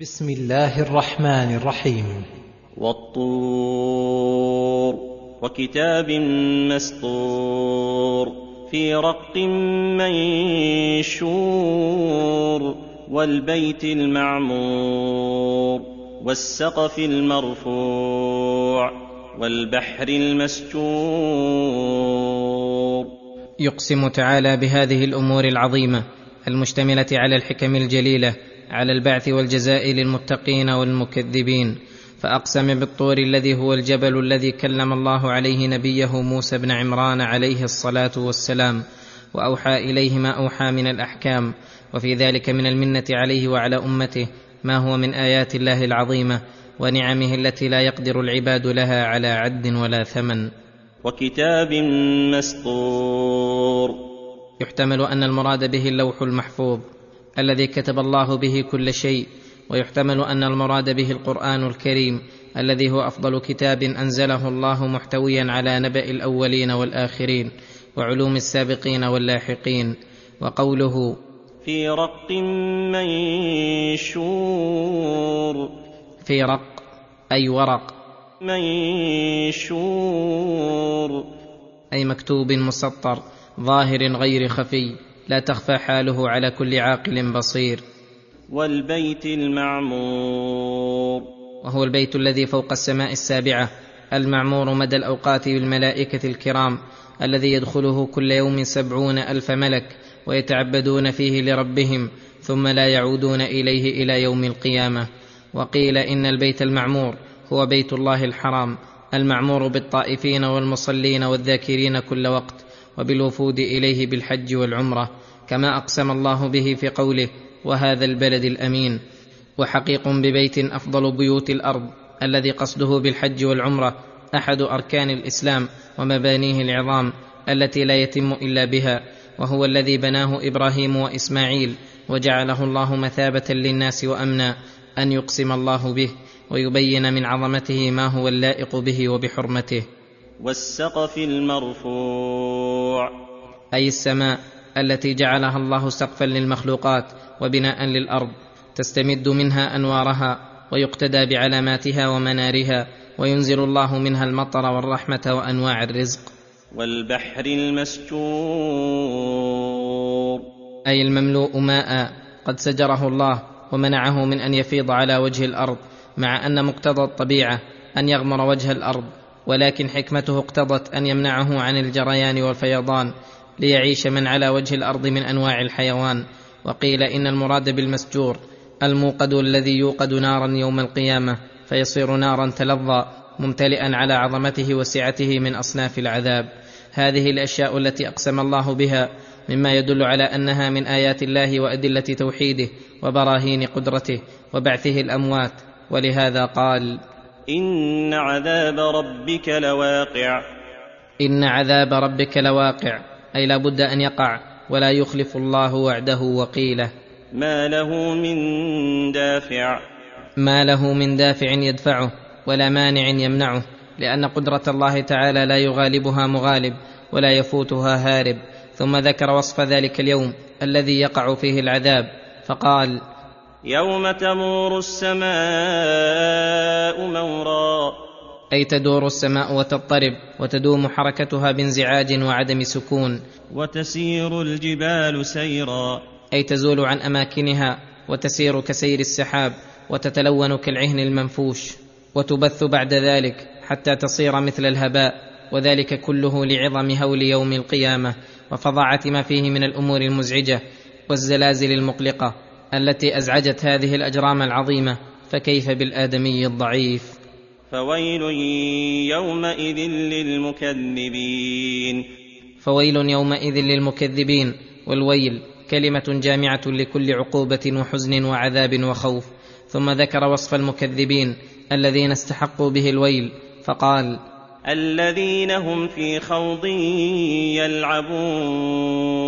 بسم الله الرحمن الرحيم. والطور وكتاب مسطور في رق منشور والبيت المعمور والسقف المرفوع والبحر المسجور. يقسم تعالى بهذه الأمور العظيمة المشتملة على الحكم الجليلة على البعث والجزاء للمتقين والمكذبين فأقسم بالطور الذي هو الجبل الذي كلم الله عليه نبيه موسى بن عمران عليه الصلاة والسلام وأوحى إليه ما أوحى من الأحكام وفي ذلك من المنة عليه وعلى أمته ما هو من آيات الله العظيمة ونعمه التي لا يقدر العباد لها على عد ولا ثمن. وكتاب مسطور. يحتمل أن المراد به اللوح المحفوظ. الذي كتب الله به كل شيء ويحتمل أن المراد به القرآن الكريم الذي هو أفضل كتاب أنزله الله محتويا على نبأ الأولين والآخرين وعلوم السابقين واللاحقين. وقوله في رق منشور. في رق أي ورق. منشور. أي مكتوب مسطر ظاهر غير خفي. لا تخفى حاله على كل عاقل بصير. والبيت المعمور. وهو البيت الذي فوق السماء السابعة. المعمور مدى الأوقات بالملائكه الكرام الذي يدخله كل يوم سبعون ألف ملك ويتعبدون فيه لربهم ثم لا يعودون إليه إلى يوم القيامة. وقيل إن البيت المعمور هو بيت الله الحرام. المعمور بالطائفين والمصلين والذاكرين كل وقت وبالوفود إليه بالحج والعمرة. كما أقسم الله به في قوله وهذا البلد الأمين وحقيق ببيت أفضل بيوت الأرض الذي قصده بالحج والعمرة أحد أركان الإسلام ومبانيه العظام التي لا يتم إلا بها وهو الذي بناه إبراهيم وإسماعيل وجعله الله مثابة للناس وأمنا أن يقسم الله به ويبين من عظمته ما هو اللائق به وبحرمته. والسقف المرفوع. أي السماء التي جعلها الله سقفا للمخلوقات وبناء للأرض تستمد منها أنوارها ويقتدى بعلاماتها ومنارها وينزل الله منها المطر والرحمة وأنواع الرزق. والبحر المسجور أي المملوء ماء قد سجره الله ومنعه من أن يفيض على وجه الأرض مع أن مقتضى الطبيعة أن يغمر وجه الأرض ولكن حكمته اقتضت أن يمنعه عن الجريان والفيضان ليعيش من على وجه الأرض من أنواع الحيوان. وقيل إن المراد بالمسجور الموقد الذي يوقد نارا يوم القيامة فيصير نارا تلظى ممتلئا على عظمته وسعته من أصناف العذاب. هذه الأشياء التي أقسم الله بها مما يدل على أنها من آيات الله وأدلة توحيده وبراهين قدرته وبعثه الأموات. ولهذا قال إن عذاب ربك لواقع. إن عذاب ربك لواقع. أي لا بد أن يقع ولا يخلف الله وعده وقيله. ما له من دافع. ما له من دافع يدفعه ولا مانع يمنعه لأن قدرة الله تعالى لا يغالبها مغالب ولا يفوتها هارب. ثم ذكر وصف ذلك اليوم الذي يقع فيه العذاب فقال يوم تمور السماء مورا. أي تدور السماء وتضطرب وتدوم حركتها بانزعاج وعدم سكون. وتسير الجبال سيرا. أي تزول عن أماكنها وتسير كسير السحاب وتتلون كالعهن المنفوش. وتبث بعد ذلك حتى تصير مثل الهباء وذلك كله لعظم هول يوم القيامة وفظاعة ما فيه من الأمور المزعجة والزلازل المقلقة التي أزعجت هذه الأجرام العظيمة فكيف بالآدمي الضعيف؟ فويل يومئذ للمكذبين. فويل يومئذ للمكذبين. والويل كلمة جامعة لكل عقوبة وحزن وعذاب وخوف. ثم ذكر وصف المكذبين الذين استحقوا به الويل فقال الذين هم في خوض يلعبون.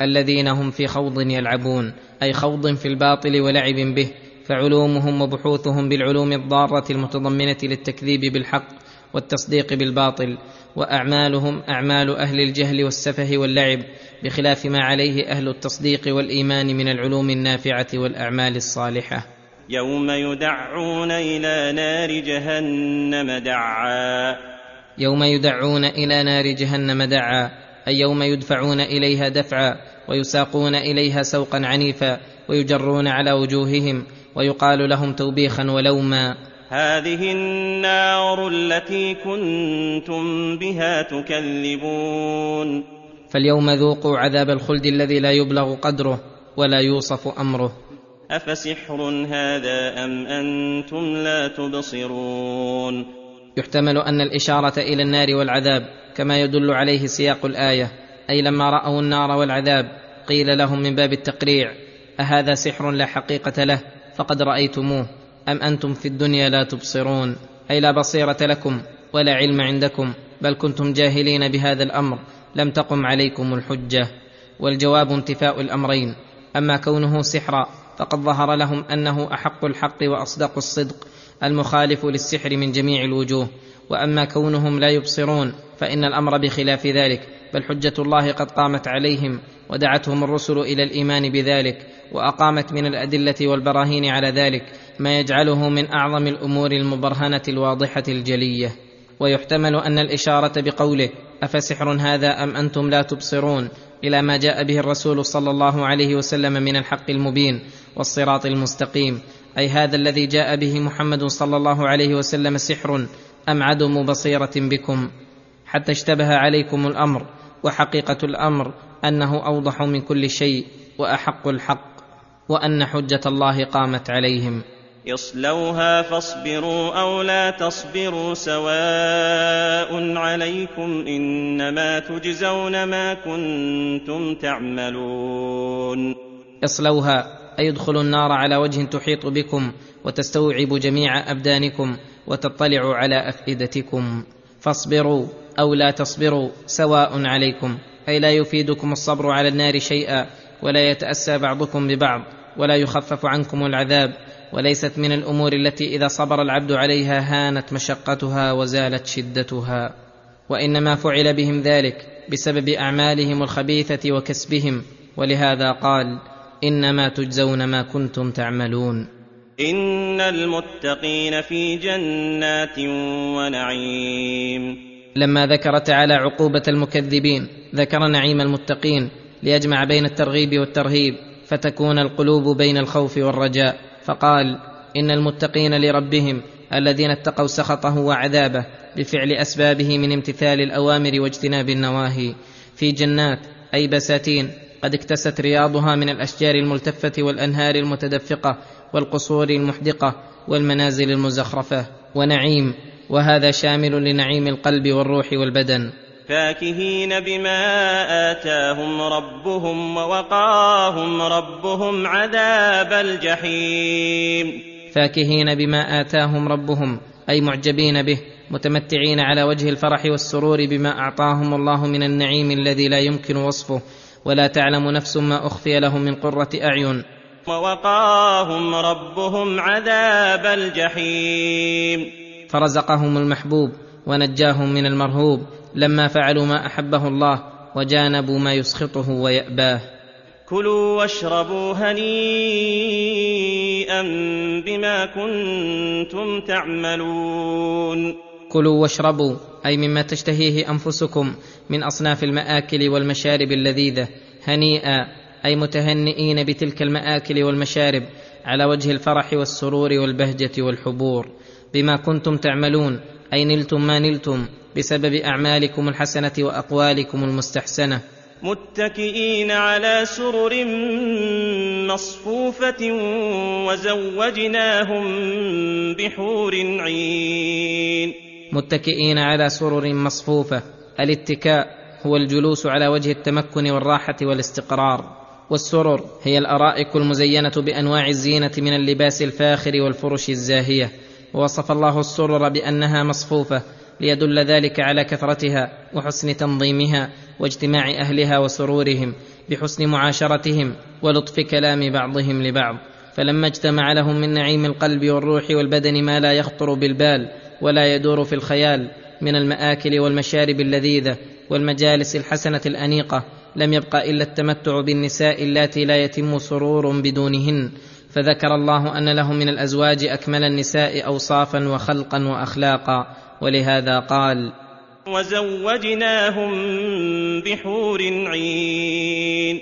الذين هم في خوض يلعبون أي خوض في الباطل ولعب به. فعلومهم وبحوثهم بالعلوم الضارة المتضمنة للتكذيب بالحق والتصديق بالباطل وأعمالهم أعمال أهل الجهل والسفه واللعب بخلاف ما عليه أهل التصديق والإيمان من العلوم النافعة والأعمال الصالحة. يوم يدعون إلى نار جهنم دعا. يوم يدعون إلى نار جهنم دعا أي يوم يدفعون إليها دفعا ويساقون إليها سوقا عنيفا ويجرون على وجوههم ويقال لهم توبيخا ولوما. هذه النار التي كنتم بها تكذبون. فاليوم ذوقوا عذاب الخلد الذي لا يبلغ قدره ولا يوصف أمره. أفسحر هذا أم أنتم لا تبصرون؟ يحتمل أن الإشارة إلى النار والعذاب كما يدل عليه سياق الآية. أي لما رأوا النار والعذاب قيل لهم من باب التقريع أهذا سحر لا حقيقة له؟ فقد رأيتموه. أم أنتم في الدنيا لا تبصرون؟ أي لا بصيرة لكم ولا علم عندكم بل كنتم جاهلين بهذا الأمر. لم تقم عليكم الحجة. والجواب انتفاء الأمرين. أما كونه سحرا فقد ظهر لهم أنه أحق الحق وأصدق الصدق المخالف للسحر من جميع الوجوه. وأما كونهم لا يبصرون فإن الأمر بخلاف ذلك. بل حجة الله قد قامت عليهم ودعتهم الرسل إلى الإيمان بذلك. وأقامت من الأدلة والبراهين على ذلك ما يجعله من أعظم الأمور المبرهنة الواضحة الجلية. ويحتمل أن الإشارة بقوله أفسحر هذا أم أنتم لا تبصرون إلى ما جاء به الرسول صلى الله عليه وسلم من الحق المبين والصراط المستقيم. أي هذا الذي جاء به محمد صلى الله عليه وسلم سحر أم عدم بصيرة بكم؟ حتى اشتبه عليكم الأمر وحقيقة الأمر أنه أوضح من كل شيء وأحق الحق. وأن حجة الله قامت عليهم. اصلوها فاصبروا أو لا تصبروا سواء عليكم إنما تجزون ما كنتم تعملون. اصلوها أي ادخلوا النار على وجه تحيط بكم وتستوعب جميع أبدانكم وتطلع على أفئدتكم. فاصبروا أو لا تصبروا سواء عليكم أي لا يفيدكم الصبر على النار شيئا. ولا يتأسى بعضكم ببعض ولا يخفف عنكم العذاب وليست من الأمور التي إذا صبر العبد عليها هانت مشقتها وزالت شدتها. وإنما فعل بهم ذلك بسبب أعمالهم الخبيثة وكسبهم. ولهذا قال إنما تجزون ما كنتم تعملون. إن المتقين في جنات ونعيم. لما ذكر تعالى عقوبة المكذبين ذكر نعيم المتقين ليجمع بين الترغيب والترهيب فتكون القلوب بين الخوف والرجاء. فقال إن المتقين لربهم الذين اتقوا سخطه وعذابه بفعل أسبابه من امتثال الأوامر واجتناب النواهي. في جنات أي بساتين قد اكتست رياضها من الأشجار الملتفة والأنهار المتدفقة والقصور المحدقة والمنازل المزخرفة. ونعيم وهذا شامل لنعيم القلب والروح والبدن. فاكهين بما آتاهم ربهم ووقاهم ربهم عذاب الجحيم. فاكهين بما آتاهم ربهم أي معجبين به متمتعين على وجه الفرح والسرور بما أعطاهم الله من النعيم الذي لا يمكن وصفه ولا تعلم نفس ما أخفي لهم من قرة أعين. ووقاهم ربهم عذاب الجحيم. فرزقهم المحبوب ونجاهم من المرهوب لما فعلوا ما أحبه الله وجانبوا ما يسخطه ويأباه. كلوا واشربوا هنيئا بما كنتم تعملون. كلوا واشربوا أي مما تشتهيه أنفسكم من أصناف المآكل والمشارب اللذيذة. هنيئا أي متهنئين بتلك المآكل والمشارب على وجه الفرح والسرور والبهجة والحبور. بما كنتم تعملون أي نلتم ما نلتم بسبب أعمالكم الحسنة وأقوالكم المستحسنة. متكئين على سرر مصفوفة وزوجناهم بحور عين. متكئين على سرر مصفوفة. الاتكاء هو الجلوس على وجه التمكن والراحة والاستقرار. والسرر هي الأرائك المزينة بأنواع الزينة من اللباس الفاخر والفرش الزاهية. ووصف الله السرر بأنها مصفوفة. ليدل ذلك على كثرتها وحسن تنظيمها واجتماع أهلها وسرورهم بحسن معاشرتهم ولطف كلام بعضهم لبعض. فلما اجتمع لهم من نعيم القلب والروح والبدن ما لا يخطر بالبال ولا يدور في الخيال من المآكل والمشارب اللذيذة والمجالس الحسنة الأنيقة لم يبق إلا التمتع بالنساء اللاتي لا يتم سرور بدونهن. فذكر الله أن له من الأزواج أكمل النساء أوصافا وخلقا وأخلاقا. ولهذا قال وزوجناهم بحور عين.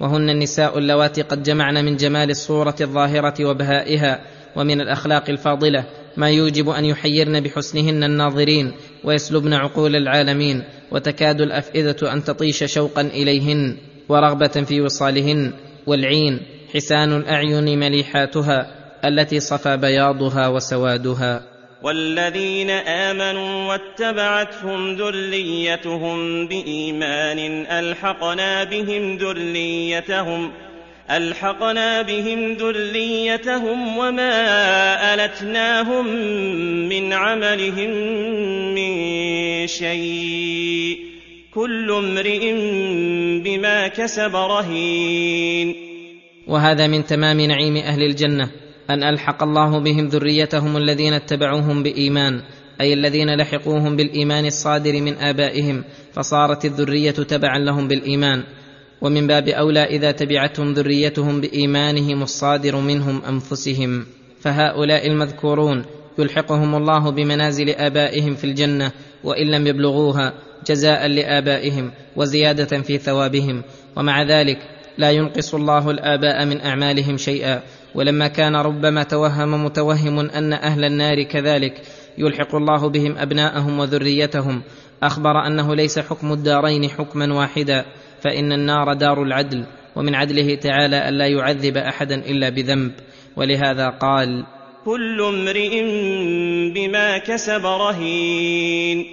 وهن النساء اللواتي قد جمعن من جمال الصورة الظاهرة وبهائها ومن الأخلاق الفاضلة ما يوجب أن يحيرن بحسنهن الناظرين ويسلبن عقول العالمين وتكاد الأفئدة أن تطيش شوقا إليهن ورغبة في وصالهن والعين حسان الأعين مليحاتها التي صفى بياضها وسوادها. والذين آمنوا واتبعتهم ذريتهم بإيمان ألحقنا بهم ذريتهم ألحقنا بهم ذريتهم وما ألتناهم من عملهم من شيء كل امرئ بما كسب رهين وهذا من تمام نعيم أهل الجنة أن ألحق الله بهم ذريتهم الذين اتبعوهم بإيمان أي الذين لحقوهم بالإيمان الصادر من آبائهم فصارت الذرية تبعا لهم بالإيمان. ومن باب أولى إذا تبعتهم ذريتهم بإيمانهم الصادر منهم أنفسهم. فهؤلاء المذكورون يلحقهم الله بمنازل آبائهم في الجنة وإن لم يبلغوها جزاء لآبائهم وزيادة في ثوابهم. ومع ذلك لا ينقص الله الآباء من أعمالهم شيئا. ولما كان ربما توهم متوهم أن أهل النار كذلك يلحق الله بهم أبناءهم وذريتهم أخبر أنه ليس حكم الدارين حكما واحدا فإن النار دار العدل ومن عدله تعالى الا يعذب أحدا إلا بذنب ولهذا قال كل امرئ بما كسب رهين.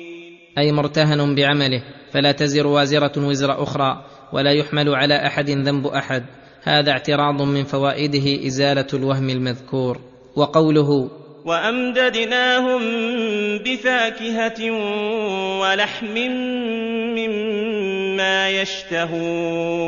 أي مرتهن بعمله فلا تزر وازرة وزر أخرى ولا يحمل على أحد ذنب أحد. هذا اعتراض من فوائده إزالة الوهم المذكور وقوله وأمددناهم بفاكهة ولحم مما يشتهون.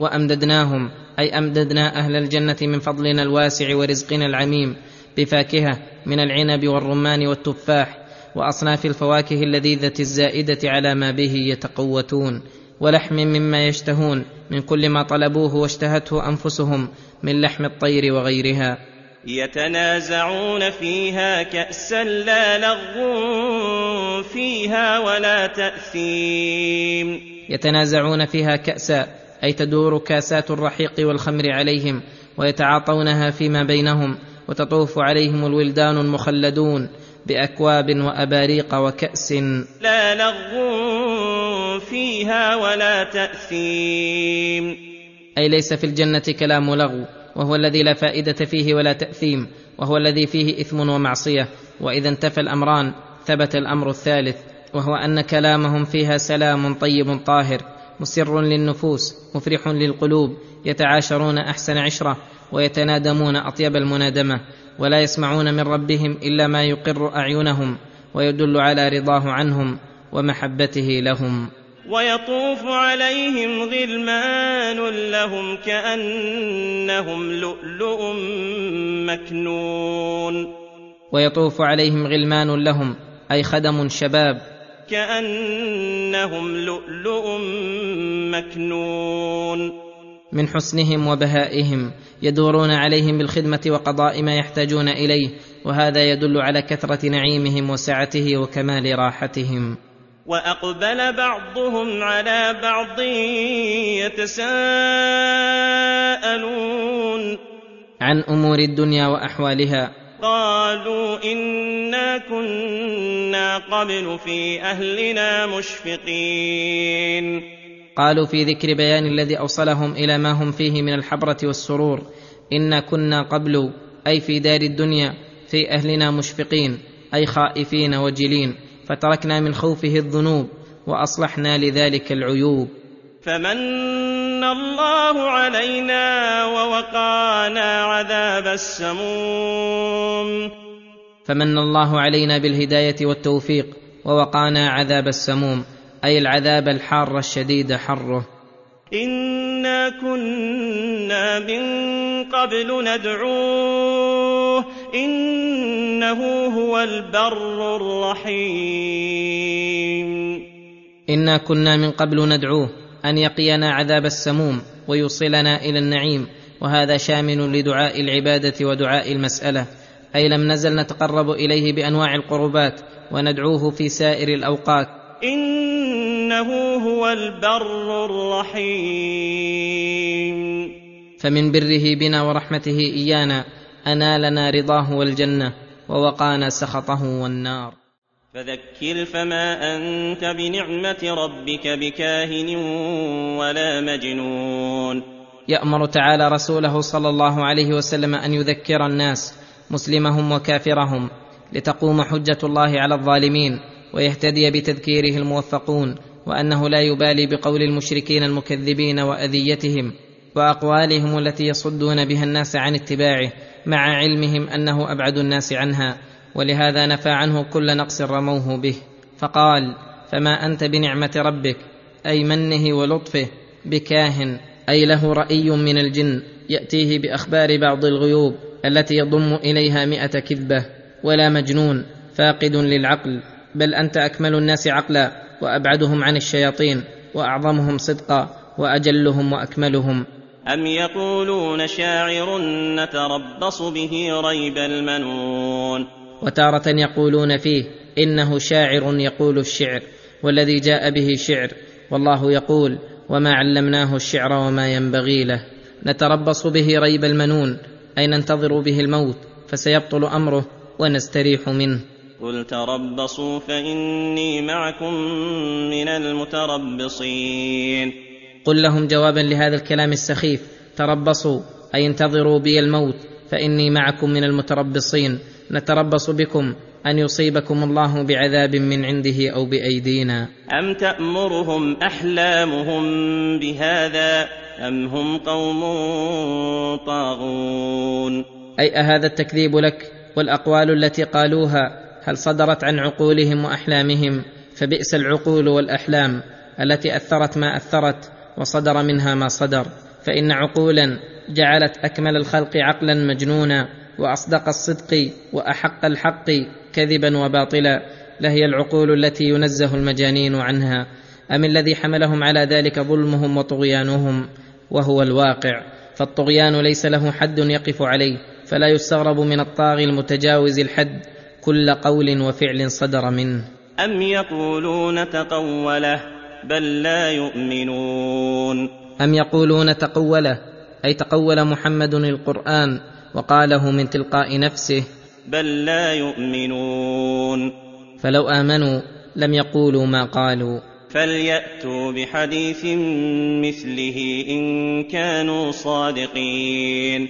وأمددناهم أي أمددنا أهل الجنة من فضلنا الواسع ورزقنا العميم بفاكهة من العنب والرمان والتفاح وأصناف الفواكه اللذيذه الزائدة على ما به يتقوتون. ولحم مما يشتهون من كل ما طلبوه واشتهته أنفسهم من لحم الطير وغيرها. يتنازعون فيها كأسا لا لغو فيها ولا تأثيم. يتنازعون فيها كأسا أي تدور كاسات الرحيق والخمر عليهم ويتعاطونها فيما بينهم وتطوف عليهم الولدان المخلدون بأكواب وأباريق وكأس. لا لغو فيها ولا تأثيم. أي ليس في الجنة كلام لغو وهو الذي لا فائدة فيه ولا تأثيم وهو الذي فيه إثم ومعصية. وإذا انتفى الأمران ثبت الأمر الثالث وهو أن كلامهم فيها سلام طيب طاهر مسر للنفوس مفرح للقلوب يتعاشرون أحسن عشرة ويتنادمون أطيب المنادمة. ولا يسمعون من ربهم إلا ما يقر أعينهم ويدل على رضاه عنهم ومحبته لهم. ويطوف عليهم غلمان لهم كأنهم لؤلؤ مكنون. ويطوف عليهم غلمان لهم أي خدم شباب. كأنهم لؤلؤ مكنون. من حسنهم وبهائهم يدورون عليهم بالخدمة وقضاء ما يحتاجون إليه وهذا يدل على كثرة نعيمهم وسعته وكمال راحتهم. وأقبل بعضهم على بعض يتساءلون. عن أمور الدنيا وأحوالها. قالوا إنا كنا قبل في أهلنا مشفقين. قالوا في ذكر بيان الذي أوصلهم إلى ما هم فيه من الحبرة والسرور. إنا كنا قبل أي في دار الدنيا في أهلنا مشفقين أي خائفين وجلين. فتركنا من خوفه الذنوب وأصلحنا لذلك العيوب. فمن الله علينا ووقانا عذاب السموم. فمن الله علينا بالهداية والتوفيق ووقانا عذاب السموم أي العذاب الحار الشديد حره. إنا كنا من قبل ندعوه. إنه هو البر الرحيم. إنا كنا من قبل ندعوه أن يقينا عذاب السموم ويوصلنا إلى النعيم وهذا شامل لدعاء العبادة ودعاء المسألة. أي لم نزل نتقرب إليه بأنواع القربات وندعوه في سائر الأوقات. إنه هو البر الرحيم. فمن بره بنا ورحمته إيانا انالنا رضاه والجنة ووقانا سخطه والنار. فذكر فما أنت بنعمة ربك بكاهن ولا مجنون. يأمر تعالى رسوله صلى الله عليه وسلم أن يذكر الناس مسلمهم وكافرهم لتقوم حجة الله على الظالمين ويهتدي بتذكيره الموفقون وأنه لا يبالي بقول المشركين المكذبين وأذيتهم وأقوالهم التي يصدون بها الناس عن اتباعه مع علمهم أنه أبعد الناس عنها ولهذا نفى عنه كل نقص رموه به فقال فما أنت بنعمة ربك أي منه ولطفه بكاهن أي له رأي من الجن يأتيه بأخبار بعض الغيوب التي يضم إليها مائه كذبة ولا مجنون فاقد للعقل بل أنت أكمل الناس عقلا وأبعدهم عن الشياطين وأعظمهم صدقا وأجلهم وأكملهم أم يقولون شاعر نتربص به ريب المنون وتارة يقولون فيه إنه شاعر يقول الشعر والذي جاء به شعر والله يقول وما علمناه الشعر وما ينبغي له. نتربص به ريب المنون أي ننتظر به الموت فسيبطل أمره ونستريح منه. قل تربصوا فاني معكم من المتربصين قل لهم جوابا لهذا الكلام السخيف تربصوا أي انتظروا بي الموت فإني معكم من المتربصين. نتربص بكم أن يصيبكم الله بعذاب من عنده أو بأيدينا. أم تأمرهم أحلامهم بهذا أم هم قوم طاغون؟ أي أهذا التكذيب لك والأقوال التي قالوها؟ هل صدرت عن عقولهم وأحلامهم؟ فبئس العقول والأحلام التي أثرت ما أثرت. وصدر منها ما صدر فإن عقولا جعلت أكمل الخلق عقلا مجنونا وأصدق الصدق وأحق الحق كذبا وباطلا لهي العقول التي ينزه المجانين عنها. أم الذي حملهم على ذلك ظلمهم وطغيانهم؟ وهو الواقع. فالطغيان ليس له حد يقف عليه فلا يستغرب من الطاغي المتجاوز الحد كل قول وفعل صدر منه. أم يقولون تقوله؟ بل لا يؤمنون. أم يقولون تقوله؟ أي تقول محمد القرآن وقاله من تلقاء نفسه؟ بل لا يؤمنون. فلو آمنوا لم يقولوا ما قالوا. فليأتوا بحديث مثله إن كانوا صادقين.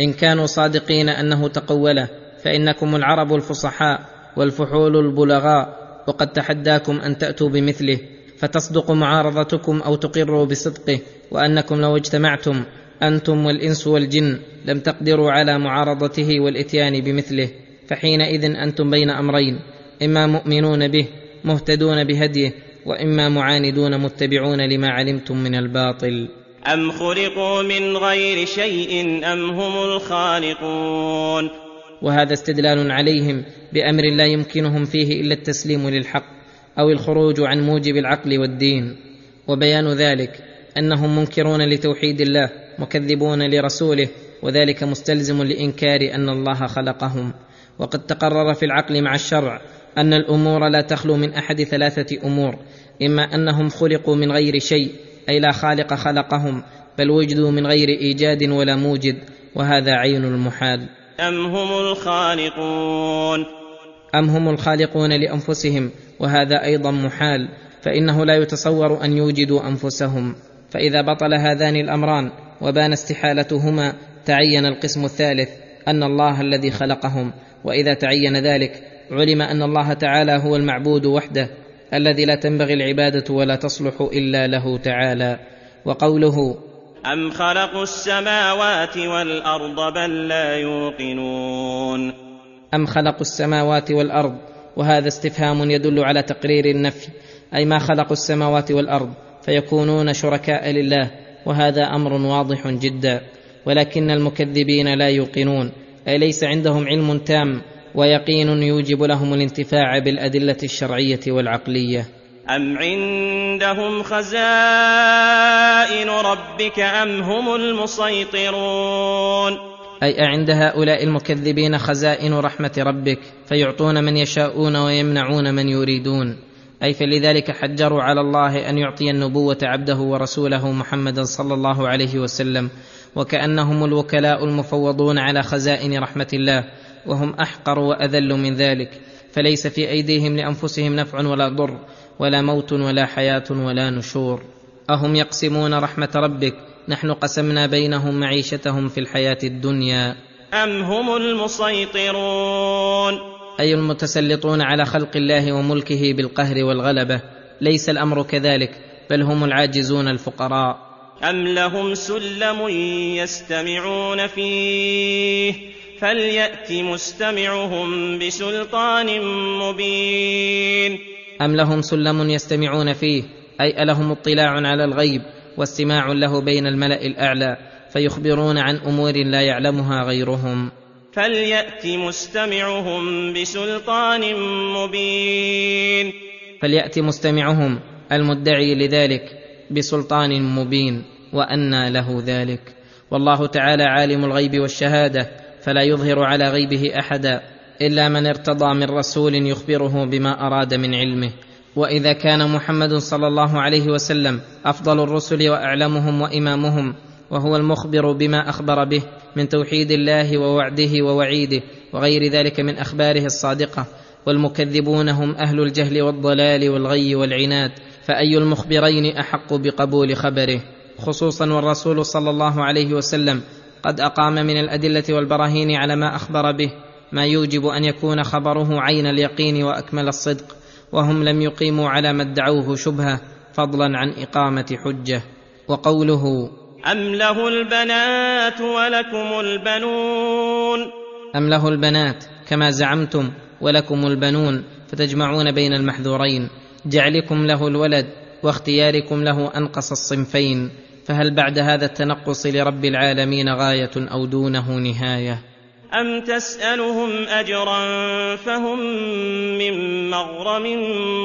إن كانوا صادقين أنه تقوله فإنكم العرب الفصحاء والفحول البلغاء وقد تحداكم أن تأتوا بمثله. فتصدق معارضتكم أو تقروا بصدقه وأنكم لو اجتمعتم أنتم والإنس والجن لم تقدروا على معارضته والإتيان بمثله فحينئذ أنتم بين أمرين إما مؤمنون به مهتدون بهديه وإما معاندون متبعون لما علمتم من الباطل. أم خلقوا من غير شيء أم هم الخالقون؟ وهذا استدلال عليهم بأمر لا يمكنهم فيه إلا التسليم للحق. أو الخروج عن موجب العقل والدين. وبيان ذلك أنهم منكرون لتوحيد الله مكذبون لرسوله وذلك مستلزم لإنكار أن الله خلقهم. وقد تقرر في العقل مع الشرع أن الأمور لا تخلو من أحد ثلاثة أمور إما أنهم خلقوا من غير شيء أي لا خالق خلقهم بل وجدوا من غير إيجاد ولا موجد وهذا عين المحال. أم هم الخالقون؟ أم هم الخالقون لأنفسهم وهذا أيضا محال فإنه لا يتصور أن يوجدوا أنفسهم. فإذا بطل هذان الأمران وبان استحالتهما تعين القسم الثالث أن الله الذي خلقهم. وإذا تعين ذلك علم أن الله تعالى هو المعبود وحده الذي لا تنبغي العبادة ولا تصلح إلا له تعالى. وقوله أم خلقوا السماوات والأرض بل لا يوقنون. أم خلقوا السماوات والأرض؟ وهذا استفهام يدل على تقرير النفي أي ما خلقوا السماوات والأرض فيكونون شركاء لله وهذا أمر واضح جدا. ولكن المكذبين لا يوقنون أي ليس عندهم علم تام ويقين يوجب لهم الانتفاع بالأدلة الشرعية والعقلية. أم عندهم خزائن ربك أم هم المسيطرون؟ أي اعند هؤلاء المكذبين خزائن رحمة ربك فيعطون من يشاءون ويمنعون من يريدون. أي فلذلك حجروا على الله أن يعطي النبوة عبده ورسوله محمدا صلى الله عليه وسلم وكأنهم الوكلاء المفوضون على خزائن رحمة الله وهم أحقر وأذل من ذلك. فليس في أيديهم لأنفسهم نفع ولا ضر ولا موت ولا حياة ولا نشور. أهم يقسمون رحمة ربك نحن قسمنا بينهم معيشتهم في الحياة الدنيا. أم هم المسيطرون؟ أي المتسلطون على خلق الله وملكه بالقهر والغلبة؟ ليس الأمر كذلك بل هم العاجزون الفقراء. أم لهم سلم يستمعون فيه؟ فليأت مستمعهم بسلطان مبين. أم لهم سلم يستمعون فيه؟ أي ألهم اطلاع على الغيب؟ واستماع له بين الملأ الأعلى فيخبرون عن أمور لا يعلمها غيرهم. فليأت مستمعهم بسلطان مبين. فليأت مستمعهم المدعي لذلك بسلطان مبين وانى له ذلك. والله تعالى عالم الغيب والشهادة فلا يظهر على غيبه أحدا إلا من ارتضى من رسول يخبره بما أراد من علمه. وإذا كان محمد صلى الله عليه وسلم أفضل الرسل وأعلمهم وإمامهم وهو المخبر بما أخبر به من توحيد الله ووعده ووعيده وغير ذلك من أخباره الصادقة. والمكذبون هم أهل الجهل والضلال والغي والعناد فأي المخبرين أحق بقبول خبره. خصوصا والرسول صلى الله عليه وسلم قد أقام من الأدلة والبراهين على ما أخبر به ما يوجب أن يكون خبره عين اليقين وأكمل الصدق. وهم لم يقيموا على ما ادعوه شبهة فضلا عن إقامة حجة. وقوله أم له البنات ولكم البنون. ام له البنات كما زعمتم ولكم البنون. فتجمعون بين المحذورين. جعلكم له الولد واختياركم له أنقص الصنفين. فهل بعد هذا التنقص لرب العالمين غاية أو دونه نهاية؟ أم تسألهم أجرا فهم من مغرم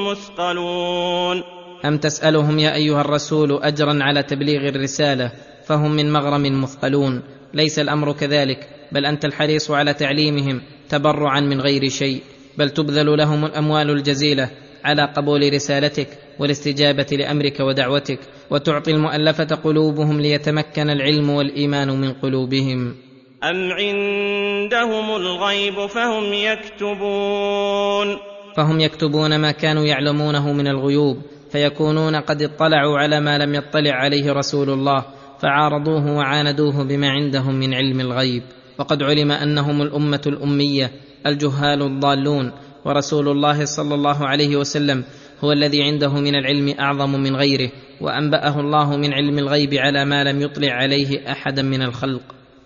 مثقلون ام تسالهم يا ايها الرسول اجرا على تبليغ الرساله فهم من مغرم مثقلون ليس الأمر كذلك بل أنت الحريص على تعليمهم تبرعا من غير شيء بل تبذل لهم الأموال الجزيلة على قبول رسالتك والاستجابة لأمرك ودعوتك وتعطي المؤلفة قلوبهم ليتمكن العلم والإيمان من قلوبهم. أم عندهم الغيب فهم يكتبون فهم يكتبون ما كانوا يعلمونه من الغيوب فيكونون قد اطلعوا على ما لم يطلع عليه رسول الله فعارضوه وعاندوه بما عندهم من علم الغيب. وقد علم أنهم الأمة الأمية الجهال الضالون ورسول الله صلى الله عليه وسلم هو الذي عنده من العلم أعظم من غيره وأنبأه الله من علم الغيب على ما لم يطلع عليه أحدا من الخلق.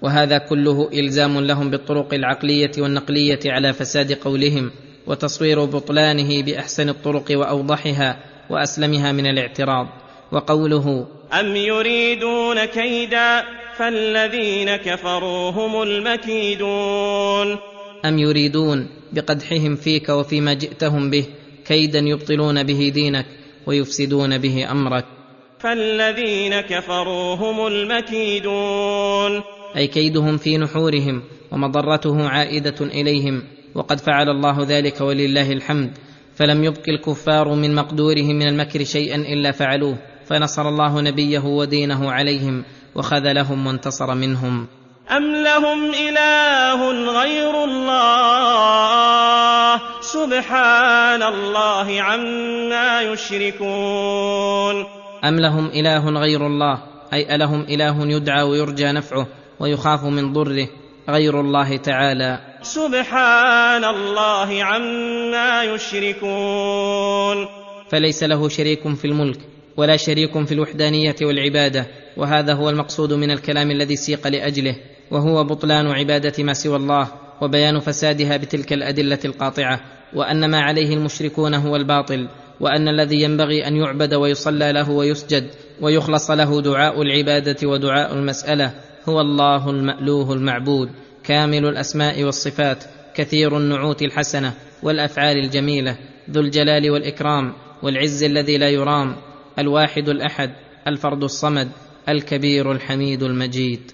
وهذا كله إلزام لهم بالطرق العقلية والنقلية على فساد قولهم وتصوير بطلانه بأحسن الطرق وأوضحها وأسلمها من الاعتراض. وقوله أم يريدون كيدا فالذين كفروا هم المكيدون. ام يريدون بقدحهم فيك وفيما جئتهم به كيدا يبطلون به دينك ويفسدون به أمرك. فالذين كفروا هم المكيدون. أي كيدهم في نحورهم ومضرته عائدة إليهم وقد فعل الله ذلك ولله الحمد. فلم يبق الكفار من مقدورهم من المكر شيئا إلا فعلوه فنصر الله نبيه ودينه عليهم وخذلهم وانتصر منهم. أم لهم إله غير الله؟ سبحان الله عما يشركون. أم لهم إله غير الله؟ أي ألهم إله يدعى ويرجى نفعه؟ ويخاف من ضره غير الله تعالى. سبحان الله عما يشركون. فليس له شريك في الملك ولا شريك في الوحدانية والعبادة وهذا هو المقصود من الكلام الذي سيق لأجله وهو بطلان عبادة ما سوى الله وبيان فسادها بتلك الأدلة القاطعة وأن ما عليه المشركون هو الباطل وأن الذي ينبغي أن يعبد ويصلى له ويسجد ويخلص له دعاء العبادة ودعاء المسألة. هو الله المألوه المعبود كامل الأسماء والصفات كثير النعوت الحسنة والأفعال الجميلة ذو الجلال والإكرام والعز الذي لا يرام الواحد الأحد الفرد الصمد الكبير الحميد المجيد.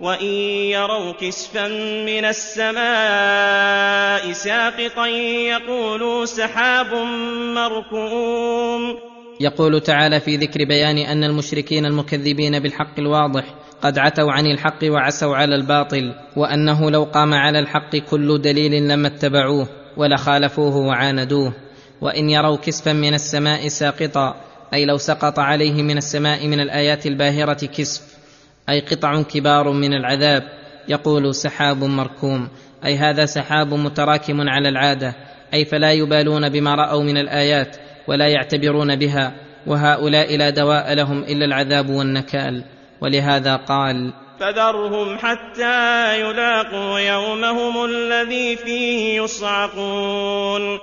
وإن يروا كسفا من السماء ساقطا يقولوا سحاب مركوم. يقول تعالى في ذكر بيان أن المشركين المكذبين بالحق الواضح قد عتوا عن الحق وعسوا على الباطل وأنه لو قام على الحق كل دليل لما اتبعوه ولخالفوه وعاندوه. وإن يروا كسفا من السماء ساقطا أي لو سقط عليه من السماء من الآيات الباهرة كسف أي قطع كبار من العذاب. يقول سحاب مركوم أي هذا سحاب متراكم على العادة أي فلا يبالون بما رأوا من الآيات ولا يعتبرون بها وهؤلاء لا دواء لهم إلا العذاب والنكال. ولهذا قال فذرهم حتى يلاقوا يومهم الذي فيه يصعقون.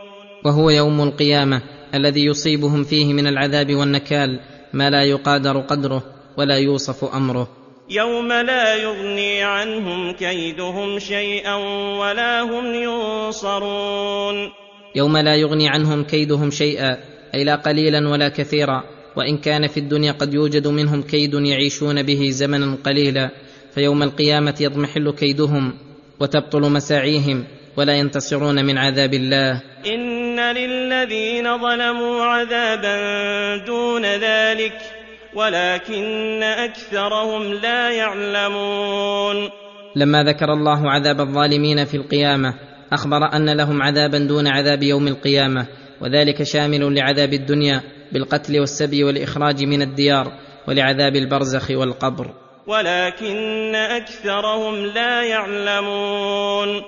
وهو يوم القيامة الذي يصيبهم فيه من العذاب والنكال ما لا يقادر قدره ولا يوصف أمره. يوم لا يغني عنهم كيدهم شيئا ولا هم ينصرون. يوم لا يغني عنهم كيدهم شيئا أي لا قليلا ولا كثيرا. وإن كان في الدنيا قد يوجد منهم كيد يعيشون به زمنا قليلا فيوم القيامة يضمحل كيدهم وتبطل مساعيهم ولا ينتصرون من عذاب الله. إن للذين ظلموا عذابا دون ذلك ولكن أكثرهم لا يعلمون. لما ذكر الله عذاب الظالمين في القيامة أخبر أن لهم عذابا دون عذاب يوم القيامة وذلك شامل لعذاب الدنيا بالقتل والسبي والإخراج من الديار ولعذاب البرزخ والقبر. ولكن أكثرهم لا يعلمون.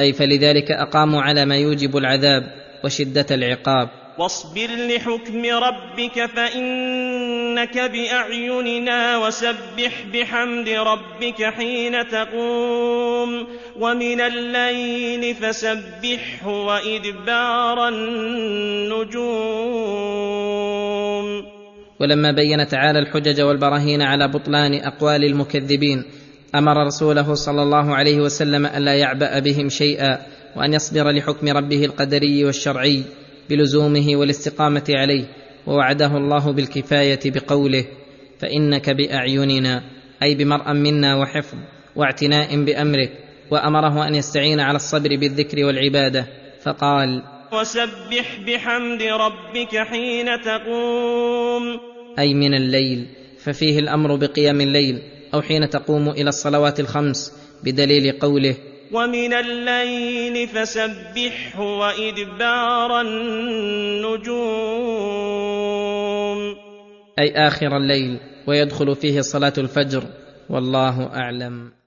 أي فلذلك أقاموا على ما يوجب العذاب وشدة العقاب. واصبر لحكم ربك فإنك بأعيننا وسبح بحمد ربك حين تقوم ومن الليل فسبحه وإدبار النجوم. ولما بين تعالى الحجج والبراهين على بطلان أقوال المكذبين أمر رسوله صلى الله عليه وسلم ألا يعبأ بهم شيئا وأن يصبر لحكم ربه القدري والشرعي. بلزومه والاستقامة عليه ووعده الله بالكفاية بقوله فإنك بأعيننا أي بمرأ منا وحفظ واعتناء بأمرك وأمره أن يستعين على الصبر بالذكر والعبادة. فقال وسبح بحمد ربك حين تقوم. أي من الليل ففيه الأمر بقيام الليل أو حين تقوم إلى الصلوات الخمس بدليل قوله ومن الليل فسبحه وإدبار النجوم. أي آخر الليل ويدخل فيه صلاة الفجر والله أعلم.